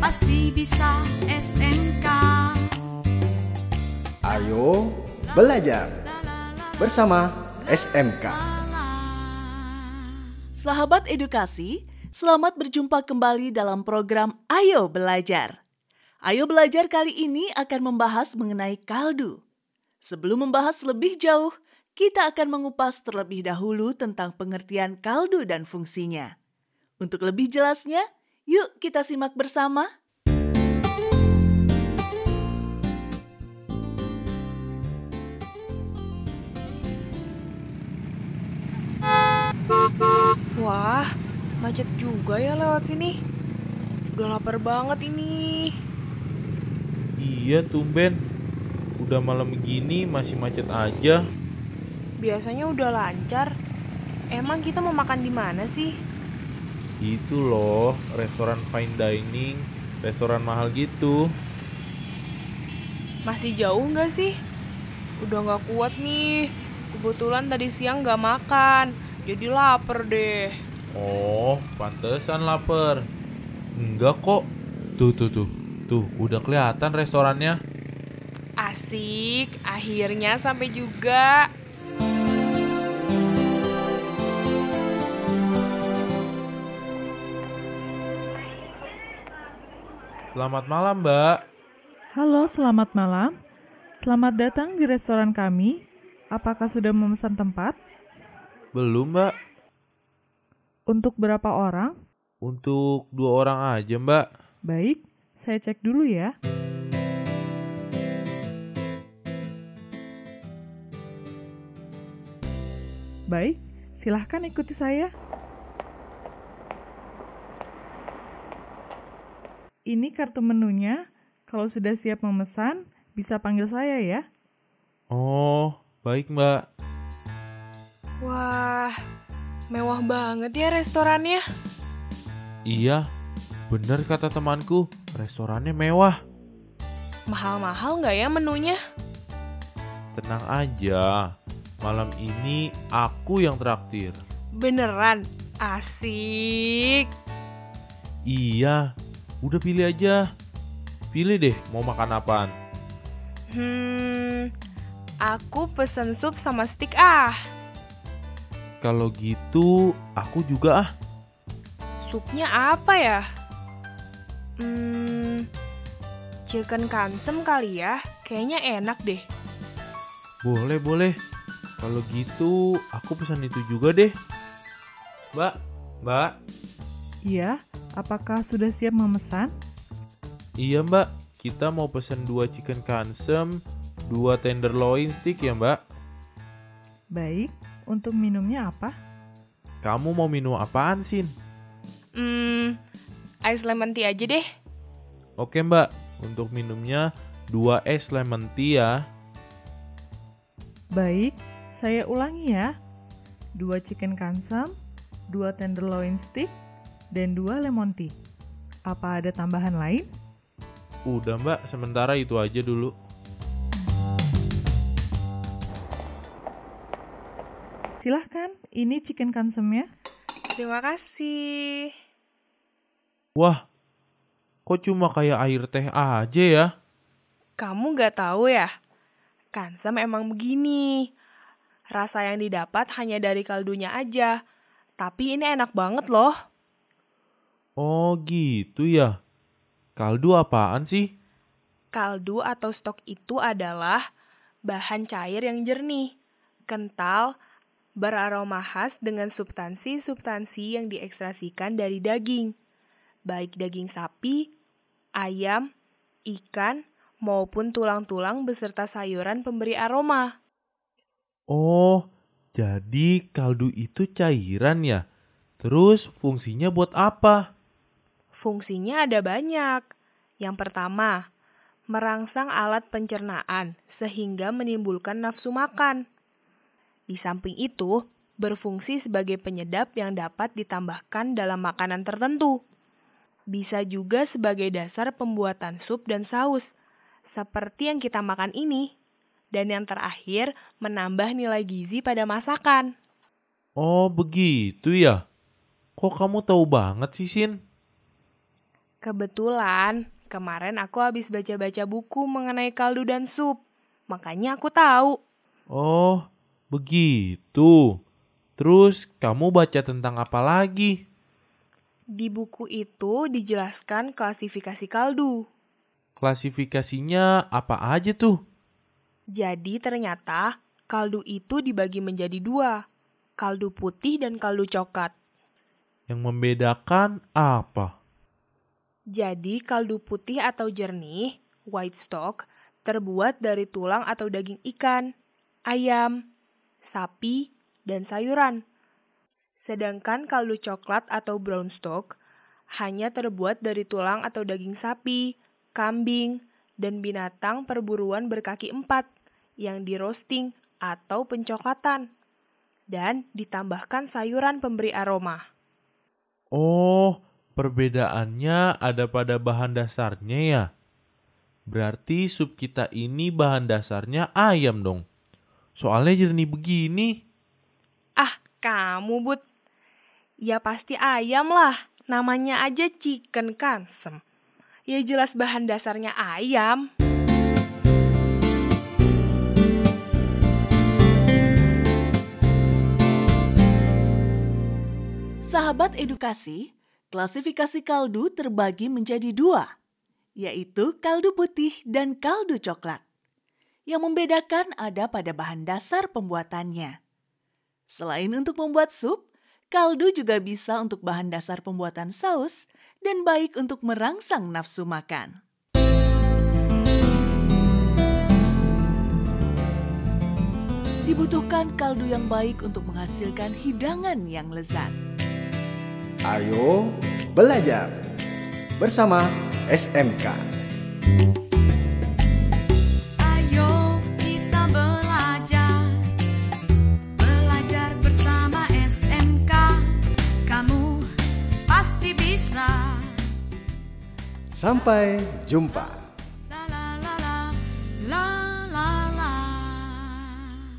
pasti bisa SMK. Ayo belajar bersama SMK. Sahabat edukasi, selamat berjumpa kembali dalam program Ayo Belajar. Ayo Belajar kali ini akan membahas mengenai kaldu. Sebelum membahas lebih jauh, kita akan mengupas terlebih dahulu tentang pengertian kaldu dan fungsinya. Untuk lebih jelasnya, yuk kita simak bersama. Wah, macet juga ya lewat sini. Udah lapar banget ini. Iya tumben. Udah malam gini masih macet aja. Biasanya udah lancar. Emang kita mau makan di mana sih? Itu loh, restoran fine dining, restoran mahal gitu. Masih jauh nggak sih? Udah nggak kuat nih. Kebetulan tadi siang nggak makan, jadi lapar deh. Oh, pantesan lapar. Enggak kok. Tuh tuh tuh. Tuh, udah kelihatan restorannya. Asik, akhirnya sampai juga. Selamat malam, Mbak. Halo, selamat malam. Selamat datang di restoran kami. Apakah sudah memesan tempat? Belum, Mbak. Untuk berapa orang? Untuk dua orang aja, Mbak. Baik, saya cek dulu ya. Baik, silahkan ikuti saya. Ini kartu menunya. Kalau sudah siap memesan, bisa panggil saya ya. Oh, baik, Mbak. Wah, mewah banget ya restorannya. Iya, bener kata temanku, restorannya mewah. Mahal-mahal nggak ya menunya? Tenang aja, malam ini aku yang traktir. Beneran, asik. Iya, udah pilih aja. Pilih deh mau makan apaan. Hmm, aku pesen sup sama steak ah. Kalau gitu, aku juga ah. Supnya apa ya? Hmm, chicken kansem kali ya. Kayaknya enak deh. Boleh, boleh. Kalau gitu, aku pesan itu juga deh. Mbak, mbak. Iya, apakah sudah siap memesan? Iya mbak, kita mau pesan dua chicken kansem, dua tenderloin stick ya mbak. Baik, untuk minumnya apa? Kamu mau minum apaan, Sin? Hmm, ice lemon tea aja deh. Oke mbak, untuk minumnya dua es lemon tea ya. Baik, saya ulangi ya. Dua chicken kansam, dua tenderloin stick, dan dua lemon tea. Apa ada tambahan lain? Udah mbak, sementara itu aja dulu. Silahkan, ini chicken kansemnya. Terima kasih. Wah, kok cuma kayak air teh aja ya? Kamu nggak tahu ya? Kansem emang begini. Rasa yang didapat hanya dari kaldunya aja. Tapi ini enak banget loh. Oh gitu ya. Kaldu apaan sih? Kaldu atau stok itu adalah bahan cair yang jernih, kental, beraroma khas dengan substansi-substansi yang diekstrasikan dari daging, baik daging sapi, ayam, ikan, maupun tulang-tulang beserta sayuran pemberi aroma. Oh, jadi kaldu itu cairan ya? Terus fungsinya buat apa? Fungsinya ada banyak. Yang pertama, merangsang alat pencernaan sehingga menimbulkan nafsu makan. Di samping itu, berfungsi sebagai penyedap yang dapat ditambahkan dalam makanan tertentu. Bisa juga sebagai dasar pembuatan sup dan saus, seperti yang kita makan ini. Dan yang terakhir, menambah nilai gizi pada masakan. Oh, begitu ya? Kok kamu tahu banget sih, Sin? Kebetulan, kemarin aku habis baca-baca buku mengenai kaldu dan sup. Makanya aku tahu. Oh, begitu. Terus kamu baca tentang apa lagi? Di buku itu dijelaskan klasifikasi kaldu. Klasifikasinya apa aja tuh? Jadi ternyata kaldu itu dibagi menjadi dua. Kaldu putih dan kaldu coklat. Yang membedakan apa? Jadi kaldu putih atau jernih, white stock, terbuat dari tulang atau daging ikan, ayam, sapi, dan sayuran. Sedangkan kaldu coklat atau brown stock hanya terbuat dari tulang atau daging sapi, kambing, dan binatang perburuan berkaki empat yang di roasting atau pencoklatan dan ditambahkan sayuran pemberi aroma. Oh, perbedaannya ada pada bahan dasarnya ya? Berarti sup kita ini bahan dasarnya ayam dong. Soalnya jernih begini. Ah, kamu but. Ya pasti ayam lah. Namanya aja chicken kansem. Ya jelas bahan dasarnya ayam. Sahabat edukasi, klasifikasi kaldu terbagi menjadi dua, yaitu kaldu putih dan kaldu coklat. Yang membedakan ada pada bahan dasar pembuatannya. Selain untuk membuat sup, kaldu juga bisa untuk bahan dasar pembuatan saus dan baik untuk merangsang nafsu makan. Dibutuhkan kaldu yang baik untuk menghasilkan hidangan yang lezat. Ayo belajar bersama SMK. Ayo kita belajar Belajar bersama SMK Kamu pasti bisa Sampai jumpa.